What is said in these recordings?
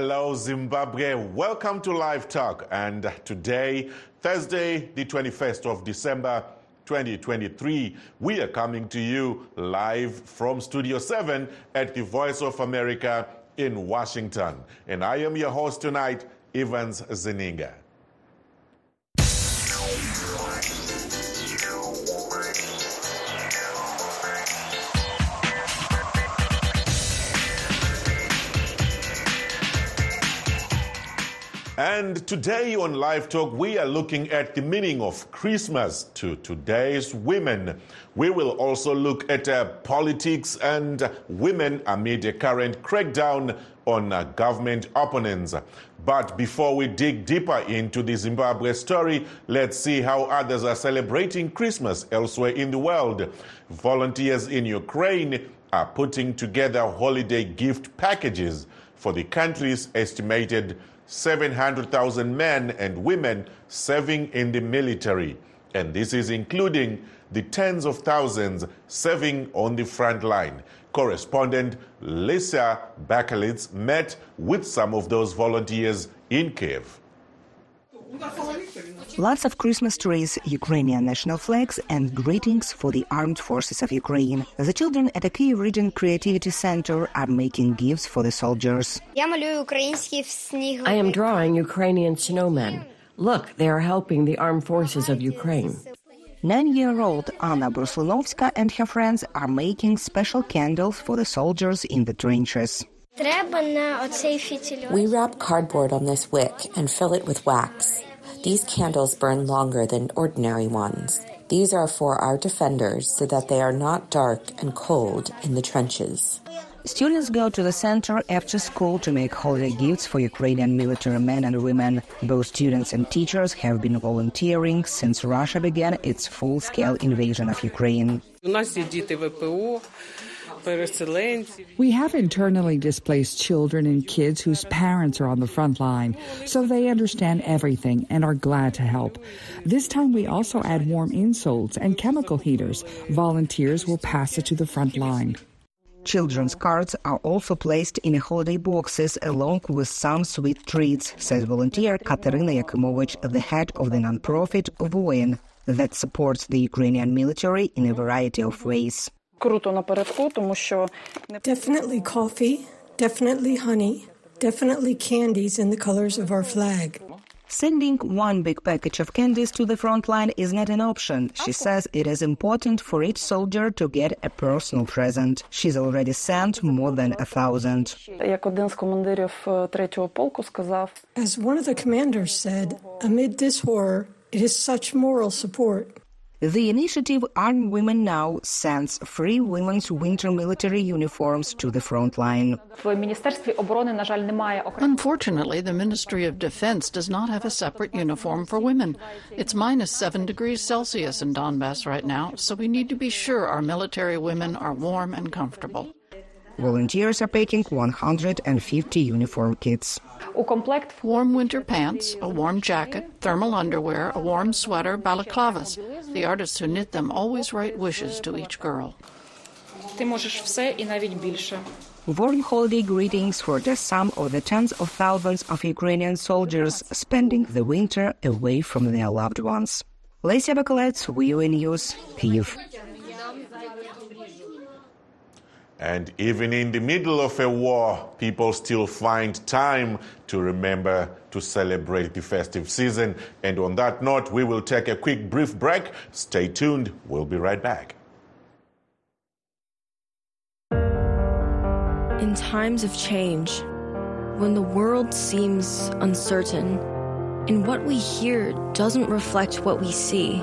Hello, Zimbabwe. Welcome to Live Talk. And today, Thursday, the 21st of December, 2023, we are coming to you live from Studio 7 at the Voice of America in Washington. And I am your host tonight, Evans Zeninga. And today on Live Talk, we are looking at the meaning of Christmas to today's women. We will also look at uh, politics and women amid a current crackdown on uh, government opponents. But before we dig deeper into the Zimbabwe story, let's see how others are celebrating Christmas elsewhere in the world. Volunteers in Ukraine are putting together holiday gift packages for the country's estimated 700,000 men and women serving in the military. And this is including the tens of thousands serving on the front line. Correspondent Lesia Bakalets met with some of those volunteers in Kiev. Lots of Christmas trees, Ukrainian national flags, and greetings for the armed forces of Ukraine. The children at the Kyiv Region Creativity Center are making gifts for the soldiers. I am drawing Ukrainian snowmen. Look, they are helping the armed forces of Ukraine. Nine year old Anna Bruslinovska and her friends are making special candles for the soldiers in the trenches. We wrap cardboard on this wick and fill it with wax. These candles burn longer than ordinary ones. These are for our defenders so that they are not dark and cold in the trenches. Students go to the center after school to make holiday gifts for Ukrainian military men and women. Both students and teachers have been volunteering since Russia began its full scale invasion of Ukraine. We have internally displaced children and kids whose parents are on the front line, so they understand everything and are glad to help. This time we also add warm insoles and chemical heaters. Volunteers will pass it to the front line. Children's cards are also placed in holiday boxes along with some sweet treats, says volunteer Katerina Yakimovich, the head of the nonprofit Voin that supports the Ukrainian military in a variety of ways. Definitely coffee, definitely honey, definitely candies in the colors of our flag. Sending one big package of candies to the front line is not an option. She says it is important for each soldier to get a personal present. She's already sent more than a thousand. As one of the commanders said, amid this horror, it is such moral support. The initiative Armed Women Now sends free women's winter military uniforms to the front line. Unfortunately, the Ministry of Defense does not have a separate uniform for women. It's minus 7 degrees Celsius in Donbass right now, so we need to be sure our military women are warm and comfortable. Volunteers are packing 150 uniform kits. Warm winter pants, a warm jacket, thermal underwear, a warm sweater, balaclavas. The artists who knit them always write wishes to each girl. Warm holiday greetings for the some of the tens of thousands of Ukrainian soldiers spending the winter away from their loved ones. Lesia Bakalets, VOA News, Kyiv. And even in the middle of a war, people still find time to remember to celebrate the festive season. And on that note, we will take a quick brief break. Stay tuned. We'll be right back. In times of change, when the world seems uncertain and what we hear doesn't reflect what we see,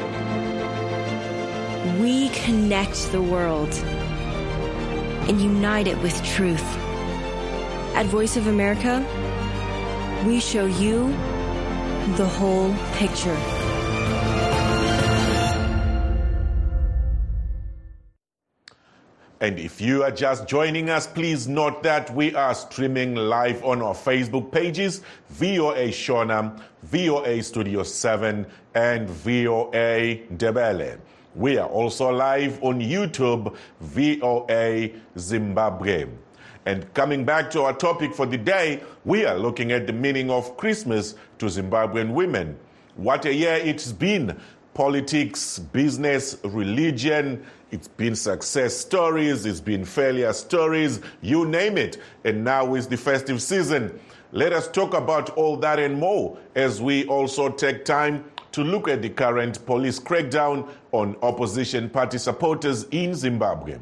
We connect the world and unite it with truth. At Voice of America, we show you the whole picture. And if you are just joining us, please note that we are streaming live on our Facebook pages VOA Shona, VOA Studio 7, and VOA Ndebele. We are also live on YouTube, VOA Zimbabwe. And coming back to our topic for the day, we are looking at the meaning of Christmas to Zimbabwean women. What a year it's been politics, business, religion. It's been success stories, it's been failure stories, you name it. And now is the festive season. Let us talk about all that and more as we also take time to look at the current police crackdown on opposition party supporters in Zimbabwe.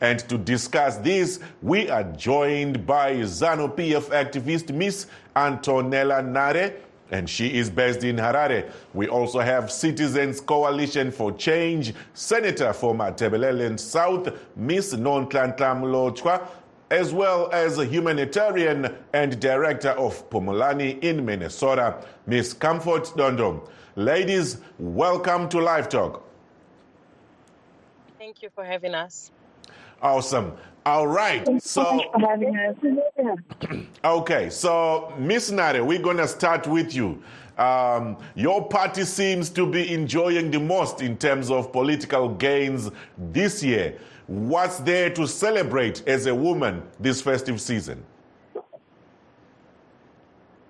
And to discuss this, we are joined by ZANU PF activist Miss Antonella Nare and she is based in Harare. We also have Citizens Coalition for Change, Senator for Matabeleland South, Miss Nonhlanhla Mlotshwa, as well as a humanitarian and director of Phumulani in Minnesota, Miss Comfort Dondo. Ladies, welcome to Live Talk. Thank you for having us. Awesome. All right. So, okay. So, Miss Nare, we're going to start with you. Um, your party seems to be enjoying the most in terms of political gains this year. What's there to celebrate as a woman this festive season?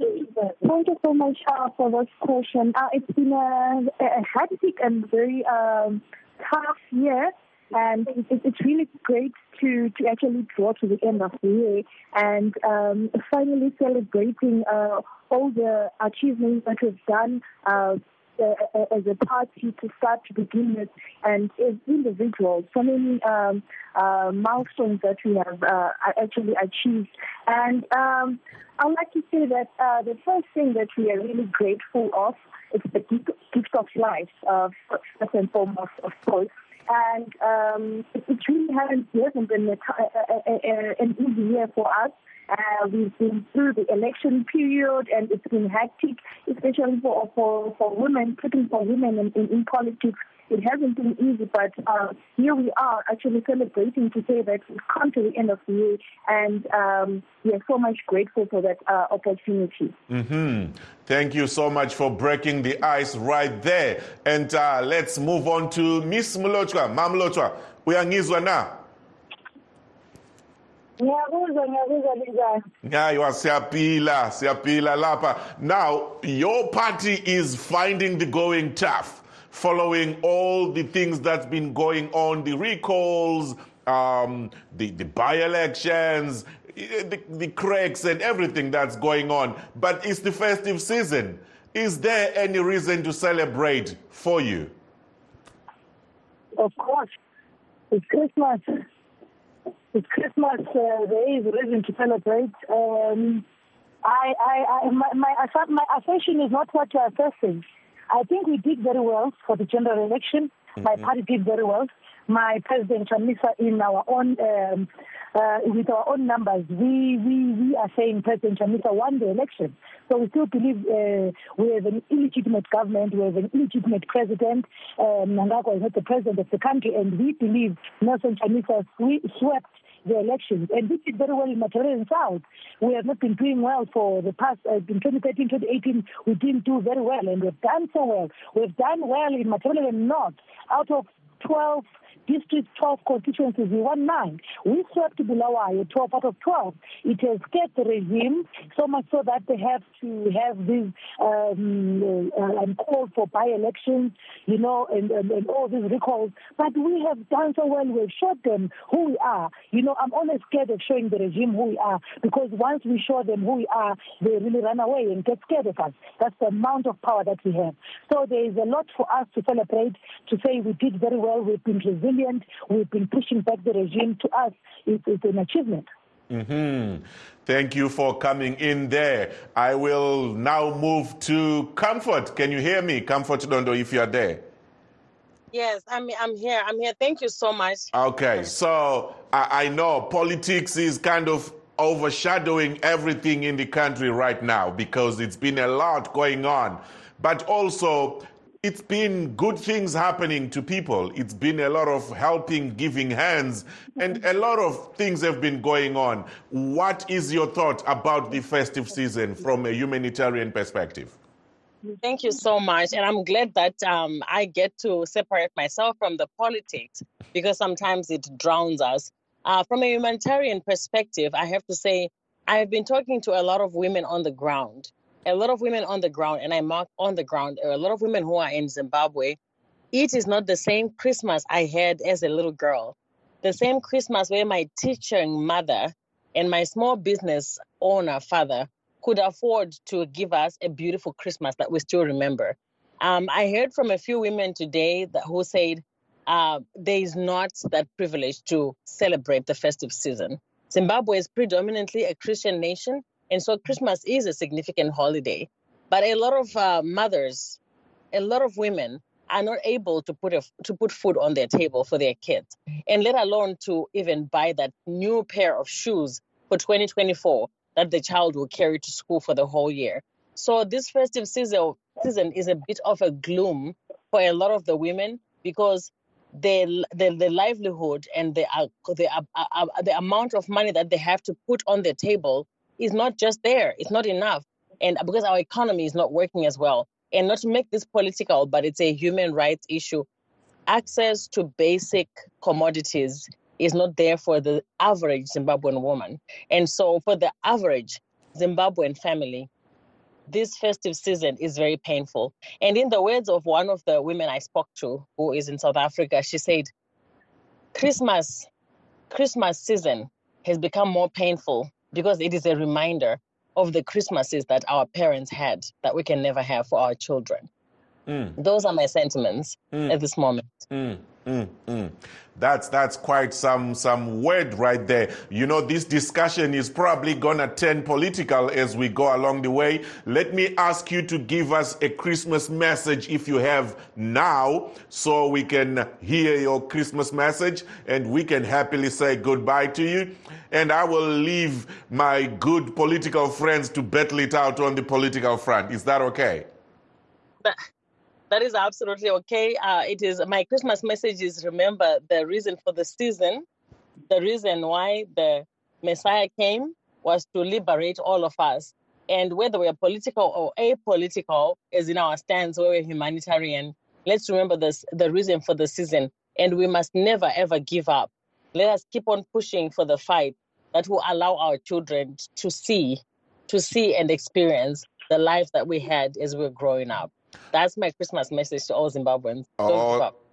Thank you so much uh, for this question. Uh, it's been a, a hectic and very um, tough year and it, it's really great to, to actually draw to the end of the year and um, finally celebrating uh, all the achievements that we've done uh, as a party to start to begin with, and as individuals, so many um, uh, milestones that we have uh, actually achieved. And um, I'd like to say that uh, the first thing that we are really grateful of is the gift, of life, uh, first and foremost, of course and um, it, it really hasn't, hasn't been a, a, a, an easy year for us. Uh, we've been through the election period, and it's been hectic, especially for for, for women, putting for women in, in, in politics. It hasn't been easy, but uh, here we are actually celebrating to say that we've come to the end of the year, and um, we are so much grateful for that uh, opportunity. Mm-hmm. Thank you so much for breaking the ice right there. And uh, let's move on to Miss Mlotshwa. Mam Mlotshwa, uyangizwa na? ngiyakuzwa ngiyakuzwa linjani ngiyaywa siyapila siyapila lapha. Now your party is finding the going tough following all the things that's been going on the recalls um, the, the by-elections the, the cracks and everything that's going on. But it's the festive season. Is there any reason to celebrate for you? Of course. It's christmas it's Christmas. Uh, there is reason to celebrate. Um, I, I, I, my, my, my assertion is not what you're asserting. I think we did very well for the general election. Mm-hmm. My party did very well. My president Chamisa, in our own, um, uh, with our own numbers, we, we, we are saying President Chamisa won the election. So we still believe uh, we have an illegitimate government, we have an illegitimate president. Um, Mnangagwa is not the president of the country, and we believe Nelson Chamisa swept the elections. And we did very well in Matabeleland South. We have not been doing well for the past, uh, in 2013, 2018, we didn't do very well, and we've done so well. We've done well in Matabeleland North. Out of 12 district 12 constituencies, we won nine. We swept Bulawayo 12 out of 12. It has scared the regime so much so that they have to have these um, uh, call for by-elections, you know, and, and, and, all these recalls. But we have done so well. We've showed them who we are. You know, I'm always scared of showing the regime who we are because once we show them who we are, they really run away and get scared of us. That's the amount of power that we have. So there is a lot for us to celebrate, to say we did very well. We've been resilient. We've been pushing back the regime. To us, it's, it's an achievement. Mm-hmm. Thank you for coming in there. I will now move to Comfort. Can you hear me? Comfort Dondo, if you're there. Yes, I'm, I'm here. I'm here. Thank you so much. Okay, so I, I know politics is kind of overshadowing everything in the country right now because it's been a lot going on. But also, it's been good things happening to people. It's been a lot of helping, giving hands, and a lot of things have been going on. What is your thought about the festive season from a humanitarian perspective? Thank you so much. And I'm glad that um, I get to separate myself from the politics because sometimes it drowns us. Uh, from a humanitarian perspective, I have to say, I've been talking to a lot of women on the ground a lot of women on the ground, and I mark on the ground, a lot of women who are in Zimbabwe, it is not the same Christmas I had as a little girl. The same Christmas where my teaching mother and my small business owner father could afford to give us a beautiful Christmas that we still remember. Um, I heard from a few women today that, who said uh, there is not that privilege to celebrate the festive season. Zimbabwe is predominantly a Christian nation, and so Christmas is a significant holiday. But a lot of uh, mothers, a lot of women are not able to put a, to put food on their table for their kids, and let alone to even buy that new pair of shoes for 2024 that the child will carry to school for the whole year. So this festive season season is a bit of a gloom for a lot of the women because the the, livelihood and the uh, the uh, uh, the amount of money that they have to put on the table is not just there. It's not enough. And uh, because our economy is not working as well. And not to make this political, but it's a human rights issue. Access to basic commodities is not there for the average Zimbabwean woman. And so for the average Zimbabwean family, this festive season is very painful. And in the words of one of the women I spoke to, who is in South Africa, she said, Christmas, Christmas season has become more painful because it is a reminder of the Christmases that our parents had that we can never have for our children. Mm. Those are my sentiments mm. at this moment. Mm. Mm, mm. That's that's quite some some word right there. You know, this discussion is probably gonna turn political as we go along the way. Let me ask you to give us a Christmas message if you have now, so we can hear your Christmas message and we can happily say goodbye to you. And I will leave my good political friends to battle it out on the political front. Is that okay? That is absolutely okay. Uh, it is my Christmas message is remember the reason for the season, the reason why the Messiah came was to liberate all of us. And whether we're political or apolitical, as in our stance, where we're humanitarian, let's remember this the reason for the season. And we must never ever give up. Let us keep on pushing for the fight that will allow our children to see, to see and experience the life that we had as we we're growing up. That's my Christmas message to all Zimbabweans.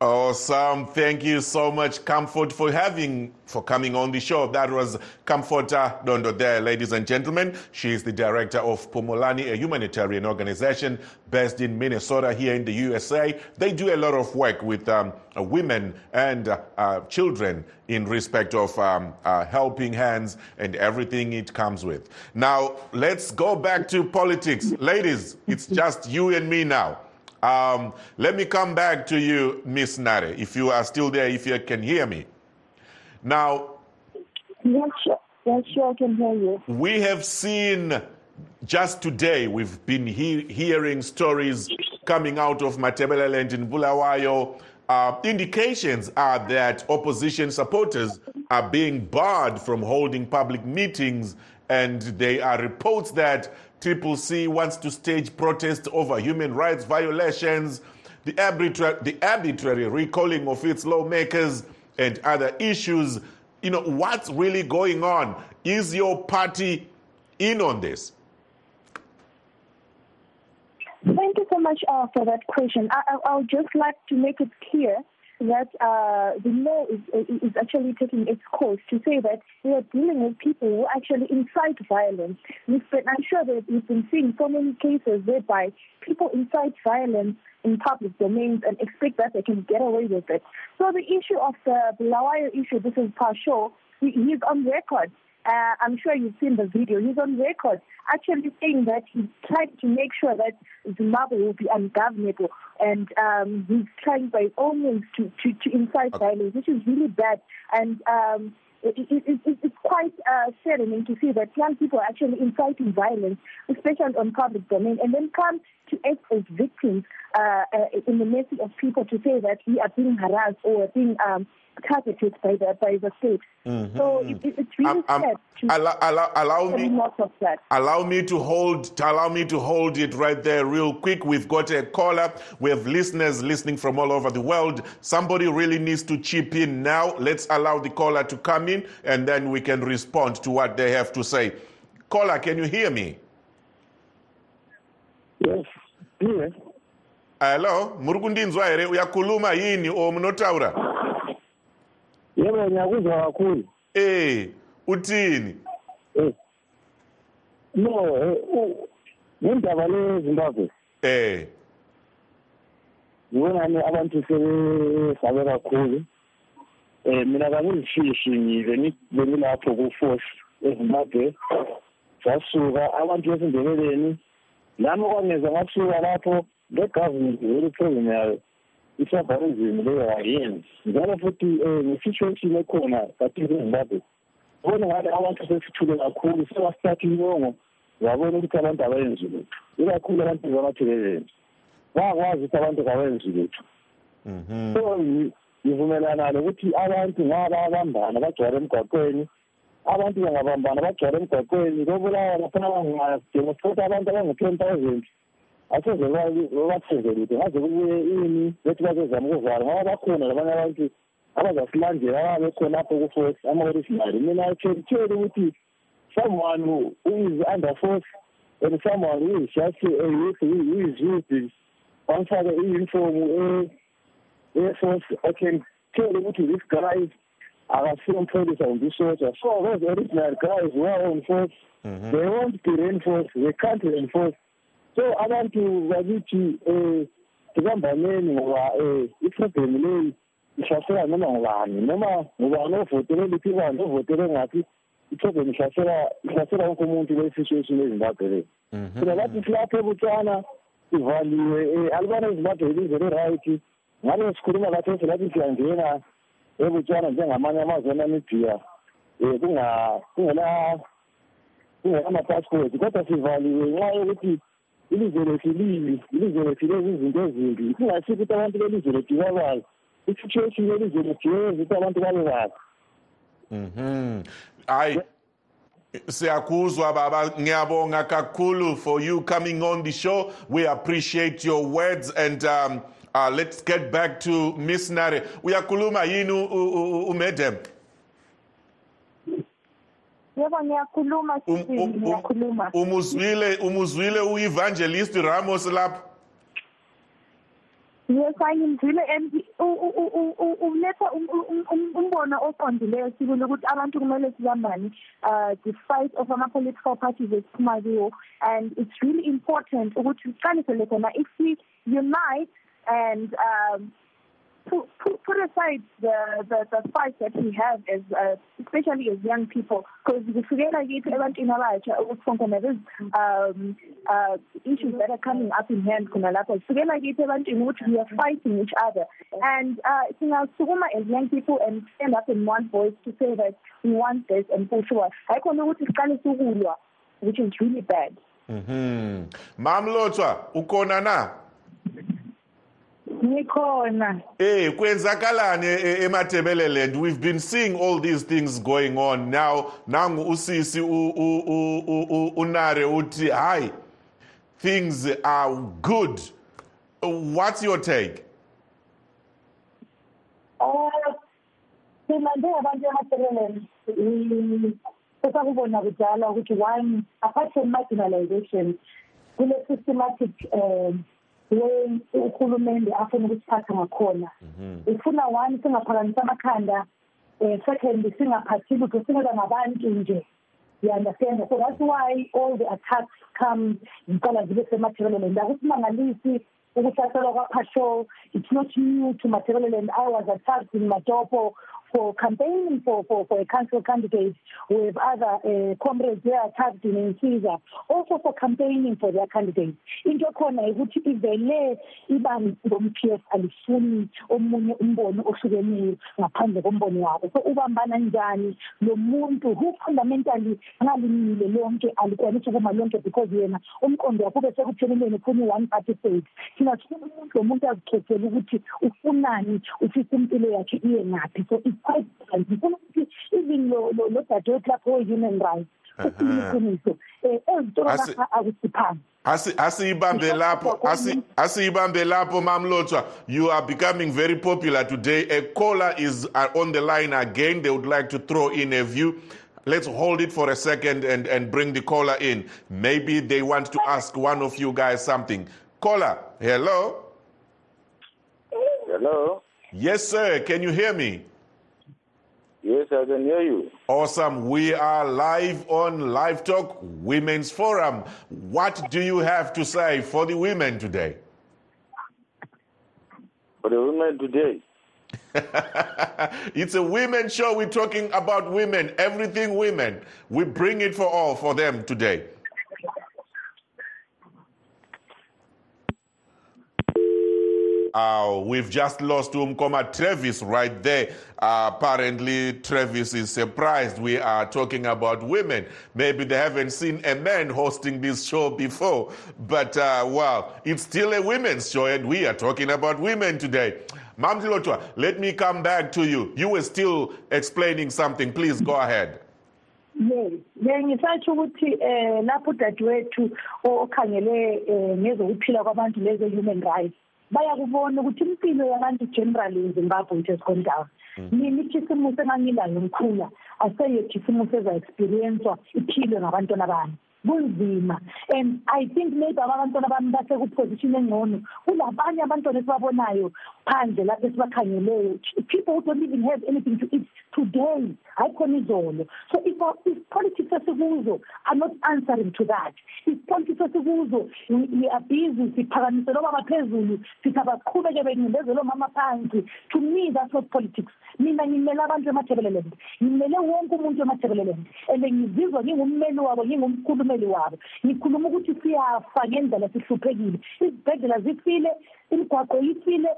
Awesome. Thank you so much, Comfort, for having, for coming on the show. That was Comforta Dondo there, ladies and gentlemen. She is the director of Phumulani, a humanitarian organization based in Minnesota here in the USA. They do a lot of work with um, uh, women and uh, uh, children in respect of um, uh, helping hands and everything it comes with. Now, let's go back to politics. Ladies, it's just you and me now. Um, let me come back to you, Miss Nare, if you are still there, if you can hear me. Now, yes, sure. Yes, sure, I can hear you. We have seen just today, we've been he- hearing stories coming out of Matabeleland in Bulawayo. Uh, indications are that opposition supporters are being barred from holding public meetings, and there are reports that Triple C wants to stage protests over human rights violations, the arbitrary, the arbitrary recalling of its lawmakers, and other issues. You know, what's really going on? Is your party in on this? Thank you so much uh, for that question. I, I, I would just like to make it clear that uh, the law is, is actually taking its course to say that we are dealing with people who actually incite violence. Been, I'm sure that we've been seeing so many cases whereby people incite violence in public domains and expect that they can get away with it. So the issue of the Bulawayo issue, this is Pasho, he, he's on record uh, I'm sure you've seen the video. He's on record actually saying that he's trying to make sure that Zimbabwe will be ungovernable, and um, he's trying by all means to, to, to incite violence, which is really bad. And um, it, it, it, it's quite uh, saddening to see that young people are actually inciting violence, especially on public domain, and then come to act as victims uh, uh, in the mercy of people to say that we are being harassed or being um, targeted by the by the state. Mm-hmm. So it, it's really sad. Allow, allow, allow me allow me to hold allow me to hold it right there real quick. We've got a caller. We have listeners listening from all over the world. Somebody really needs to chip in now. Let's allow the caller to come in, and then we can respond to what they have to say. Caller, can you hear me? Yes. Yes. Hello, muri kundinzwa here uyakhuluma yini o munotaura yebo ngiyakuzwa kakhulu. Eh uthini? Eh no ngendaba le Zimbabwe eh. Ngibonani abantu sebesabe kakhulu? Eh mina kangizifishi ngibe ngilapho ku-force ezimbabwe. Sasuka abantu besindebeleni. Lami kwangeza ngasuka lapho le government program yayo isabarizimi leyo ayenzi njalo futhi um nge-situation ekhona kathile ezimbabwe ubone ngabe abantu sesithule kakhulu sebasithatha inyongo wabona ukuthi abantu abayenzi lutho ikakhulu abantu bamatheleveni bakwazi ukuthi abantu kabenzi lutho so ngivumelana lokuthi abantu ngaba abambana bagcwala emgwaqweni abantu bangabambana bagcwala emgwaqweni kobulawa laphana bangademonstrate abantu abangu-ten thousand asoze babathenze lutho ngaze kubuye ini bethi bazozama ukuvala ngoba bakhona labanye abantu abazasilandela ababe khonapho ku-force ama-originary mina tsheli ukuthi someone who is under force and someone who is just a youth who is used bamfake i-uniform e-force i can tell ukuthi this guy akasiyo mpholisa kumbe isoja so those original guys who are on force. Mm -hmm. they won't be reinforced they can't reinforce so abantu bakithi um sibambaneni ngoba um iproblem leyi ihlasela noma ngubani noma ngubani ovotele liphi ibandla ovotele ngaphi iproblem ihlasela ihlasela wonke umuntu kule situation ezimbabwe leyo phela lathi silapho ebutswana sivaliwe um alibana ezimbabwe ilizwe le-right ngabe sikhuluma lapho silathi siyangena ebutswana njengamanye amazwe enamibhiya um kungela kungela-passport kodwa sivaliwe ngenxa yokuthi ilizwe lethu libi ilizwe lethu ezimbi. Kungasikho ukuthi abantu belizwe lethu bakwazi i-situation yelizwe lethu yenza ukuthi abantu babe mhm. Hayi siyakuzwa baba ngiyabonga kakhulu for you coming on the show. We appreciate your words and um, uh, let's get back to miss nare. Uyakhuluma yini umadam yebo ngiyakhuluma ngiyakhuluma. umuzwile umuzwile uevangelist ramos lapho yes angimzwile and uletha umbono oqondileyo sibili ukuthi abantu kumele sibambane uh despite of ama-political parties esiphuma kiwo. And it's really important ukuthi siqalisele khona if we unite and um put, put, aside the, the, the fight that we have as uh, especially as young people because ukuthi khona there's um uh issues that are coming up in hand khona lapho ukuthi we are fighting each other. And uh singasukuma as young people and stand up in one voice to say that we want this and push forward hayikhona ukuthi siqale sukulwa which is really bad. Mhm. Mamlotshwa ukhona na ngikhona eh kwenzakalani eMathebeleland we've been seeing all these things going on. Now nangu usisi unare uthi hayi things are good. What's your take? Uh mina njengabantu eMathebeleland sesakubona kudala ukuthi one apart from marginalization kule systematic um way uhulumende afuna ukusiphatha ngakhona. Ufuna one singaphakamisa amakhanda um second singaphathi lutho singela ngabantu nje. You understand? So that's why all the attacks come ziqala zibe semathebeleland akusimangalisi ukuhlaselwa kwapatrol it's not new to mathebeleland i was attacked in matopo for campaigning for, for, for a council candidate with other uh, comrades who are tagged in Insiza, also for campaigning for their candidates. into khona ukuthi ivele ibani lom-p f alifuni omunye umbono ohlukeneyo ngaphandle kombono wabo. So ubambana njani lo muntu who fundamentally ngalimile lonke alikwanisa ukuma lonke because yena umqondo wakho ube sekupheleleni ufuna i-one party state. Thina sifuna umuntu lo muntu azikhethele ukuthi ufunani ufisa impilo yakhe iye ngaphi? So it's quite different. Ngifuna ukuthi even lo dadewethu lapho we-human rights ukhuluma um ezitolo akusiphanga asiyibambe lapho asiyibambe lapho mamlotshwa you are becoming very popular today. A caller is uh, on the line again. They would like to throw in a view. Let's hold it for a second and, and bring the caller in. Maybe they want to ask one of you guys something. Caller hello? Hello? Yes sir. Can you hear me Yes, I can hear you. Awesome. We are live on Live Talk Women's Forum. What do you have to say for the women today? For the women today? it's a women show. We're talking about women, everything women. We bring it for all for them today. Uh, we've just lost Umkoma Travis right there. Uh, apparently, Travis is surprised we are talking about women. Maybe they haven't seen a man hosting this show before. But, uh, well, it's still a women's show, and we are talking about women today. Mamdilotwa, let me come back to you. You were still explaining something. Please go ahead. yes ukuthi um lapho udadewethu okhangele um ngezokuphila kwabantu leze-human rights bayakubona ukuthi impilo yabantu generally ezimbabwe it has gone down mina ikhisimusi engangilayo ngikhula aseyo khisimusi eza-experienswa iphilwe ngabantwana bami. Kunzima. And i think maybe abantwana bami basekupozishini engcono. Kulabanye abantwana esibabonayo phandle lapho esibakhangeleyo people who don't even have anything to eat today hayikhona izolo. So if, if politics esikuzo are not answering to that. If politics esikuzo we are busy siphakamisele obaba phezulu sithi abaqhubeke bencindezele omama phansi. To me that's not politics. Mina ngimele abantu emathebeleland ngimele wonke umuntu emathebeleland and ngizizwa ngingummeli wabo ngingumkhulumeli wabo. Ngikhuluma ukuthi siyafa ngendlela sihluphekile. Izibhedlela zifile imigwaqo ifile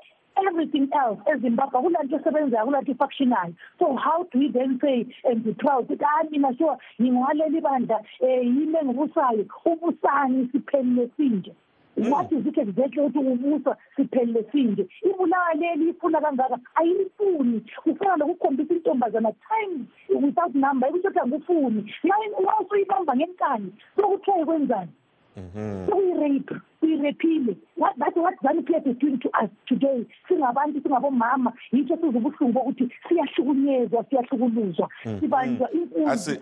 everything else ezimbabwe akulanto esebenzayo akulanto ifactionayo so how do we then say and be proud ukuthi hayi mina sure ngingwaleli bandla um yimi engibusayo? Ubusani siphelile sinje. What is it exactly ukuthi ubusa siphelile sinje ibulawa leli ifuna kangaka? Ayilifuni. Ufuna lokukhombisa intombazana time without number ukuthi othi angufuni nxa usuyibamba ngenkani sokuthiwa kwenzani? Sokuyirape uyirepile that's what zanup f is doing to us today singabantu singabomama yitsho size ubuhlungu bokuthi siyahlukunyezwa siyahlukuluzwa. Sibanjwa inkunzi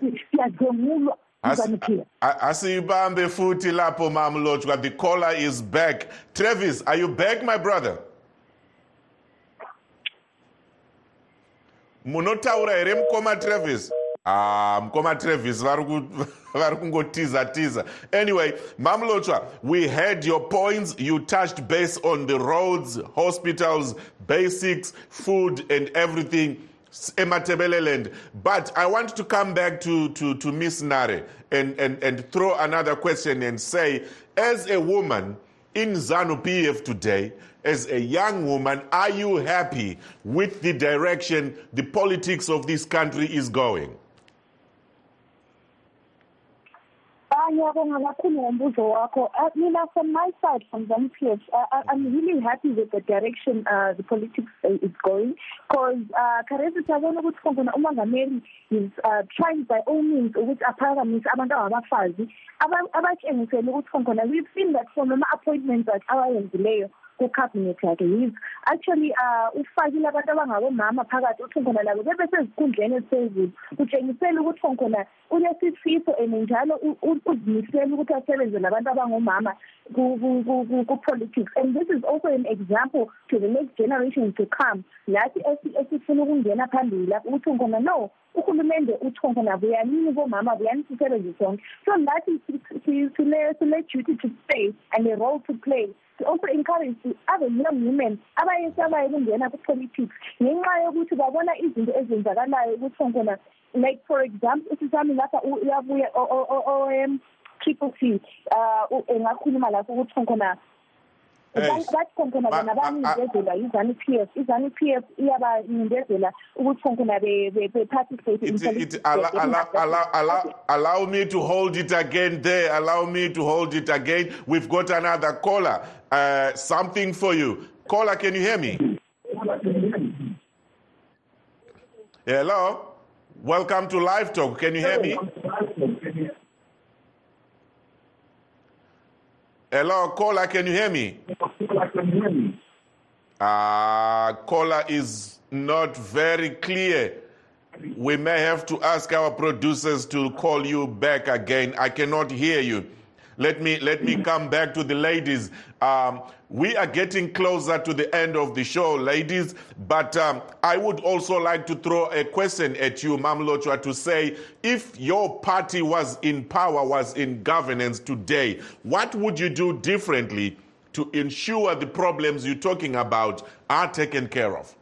siyadlwengulwa asiyibambe futhi lapho mamlotshwa the caller is back. Travis are you back my brother? Munotaura here mukoma travis. Ah mukoma travis vari kungotiza tiza. Anyway mamlotshwa we heard your points. You touched base on the roads hospitals basics food and everything Ematebeleland. But I want to come back to, to, to Miss Nare and, and, and throw another question and say, as a woman in ZANU PF today, as a young woman, are you happy with the direction the politics of this country is going? Ngombuzo wakho. Mina from my side from ZANU-PF uh, I'm really happy with the direction uh, the politics is going. Because uh, kharethi siyabona ukuthi khona umongameli is uh, trying by all means ukuthi aphakamise abantu abangabafazi abatshengisele ukuthi khona we've seen that from ama-appointments awayenzileyo ku-cabinet yakhe. Yizo actually uh ufakile abantu abangabomama phakathi uthi khona labo bebesezikhundleni eziphezulu. Kutshengisela ukuthi khona unesifiso and njalo uzimisele ukuthi asebenze labantu abangomama ku-politics and this is also an example to the next generation to come. Lathi esifuna ukungena phambili lapho ukuthi khona no uhulumende uthi khona buyanini bomama buyani sisebenze sonke. So nathi sile-duty to stay and a role to play. Also encourage other young women abayesabayo ukungena ku-politics ngenxa yokuthi babona izinto ezenzakalayo ukuthi khona like for example usisami lapha uyabuya o-triple c um engakhuluma lapho ukuthi khona bathi khonkona bona banindezela izanu p f izanu p f iyabanindezela ukuthi khonkona be-participate allow me to hold it again there allow me to hold it again. We've got another caller uh, something for you caller can you hear me hello welcome to live talk can you hear me Hello, caller, can you hear me? Uh, caller is not very clear. We may have to ask our producers to call you back again. I cannot hear you. Let me let me come back to the ladies. Um, we are getting closer to the end of the show, ladies. But um, I would also like to throw a question at you, Mamlotshwa, to say if your party was in power, was in governance today, what would you do differently to ensure the problems you're talking about are taken care of?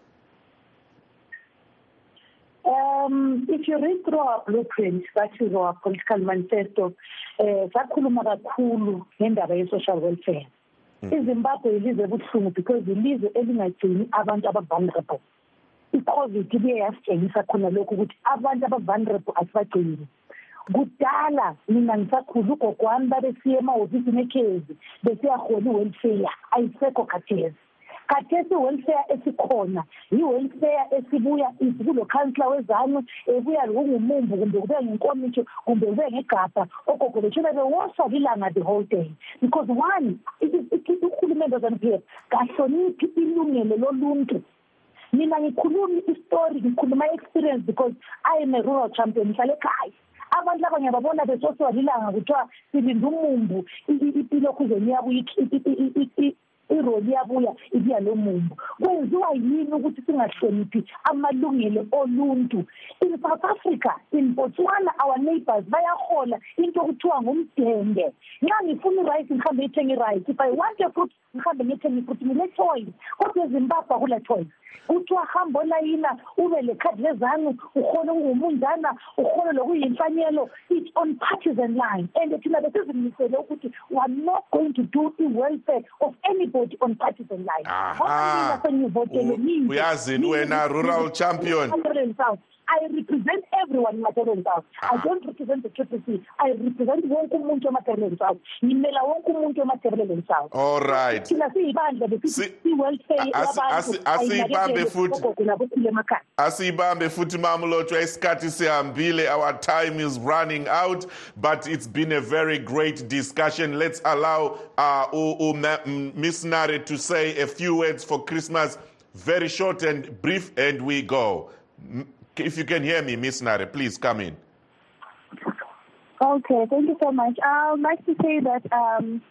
Um, if you read through our blueprint, that is our political manifesto, sakhuluma kakhulu ngendaba ye-social welfare. Izimbabwe yilizwe ebuhlungu because yilizwe elingagcini abantu aba-vulnerable. I-covid ibuye yasitshengisa khona lokhu ukuthi abantu aba-vulnerable asibagcini. Kudala mina ngisakhula ugogo wami babesiya emahhovisini ekhezi besiyahola i-welfare. Ayisekho khathezi khathesi i-welfare esikhona yi-welfare esibuya kulo khansila wezanu ebuya kungumumbu kumbe kube ngenkomitsho kumbe kube ngegabha ogogo betshona bewosha lilanga the whole day because one uhulumende wezanu p f kahloniphi ilungelo loluntu mina ngikhulumi istori ngikhuluma i-experience because i am a rural champion ngihlale ekhaya abantu laba ngiyababona besosiwa lilanga kuthiwa silinde umumbu ilokhuzeni yabo iroli yabuya ibuya lomumbu kwenziwa yini ukuthi singahloniphi amalungelo oluntu? In south africa in botswana our neighbors bayahola into okuthiwa ngumdende. Nxa ngifuna irice ngihambe ngithenga irice. If i want a fruit ngihambe ngithenga ifruit. Ngile-choice kodwa ezimbabwe akula-choice kuthiwa hamba olayina ube lekhadi lezanu uhole ungumunjana uhole lokuyimfanelo it's on partisan line. And thina besizimisele ukuthi we are not going to do i-welfare of anybody on partisan line. Uyazini wena rural champion I represent everyone in Materel South. I don't represent the Triple I represent wonke umuntu ematerel South. Ngimela wonke umuntu ematerel South. All right. Thina siyibandla besithi i-welfare yabantu asiyibambe futhi. Asiyibambe futhi mamlotshwa isikhathi sihambile. Our time is running out, but it's been a very great discussion. Let's allow uh, Miss Nare to say a few words for Christmas. Very short and brief, and we go. If you can hear me, Miss Nare, please come in. Okay, thank you so much. I would like to say that um,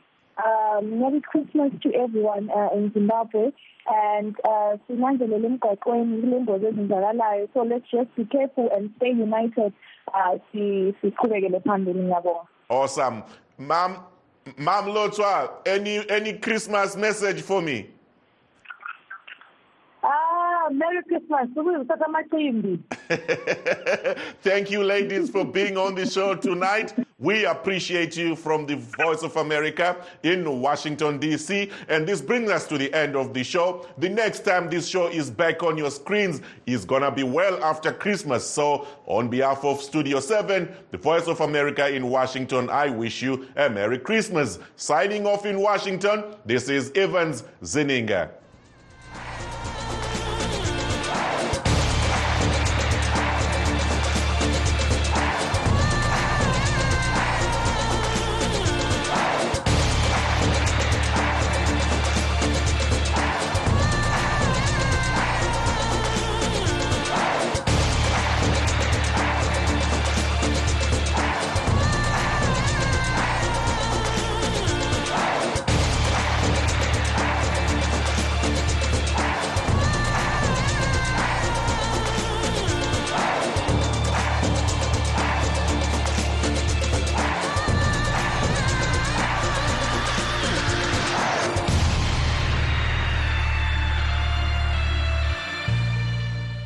um, Merry Christmas to everyone uh, in Zimbabwe. And uh, so let's just be careful and stay united. Uh, awesome. Ma'am, Ma'am Lotwa, any, any Christmas message for me? Merry Christmas. Thank you, ladies, for being on the show tonight. We appreciate you from the Voice of America in Washington, D.C. And this brings us to the end of the show. The next time this show is back on your screens is going to be well after Christmas. So, on behalf of Studio 7, the Voice of America in Washington, I wish you a Merry Christmas. Signing off in Washington, this is Evans Zinninger.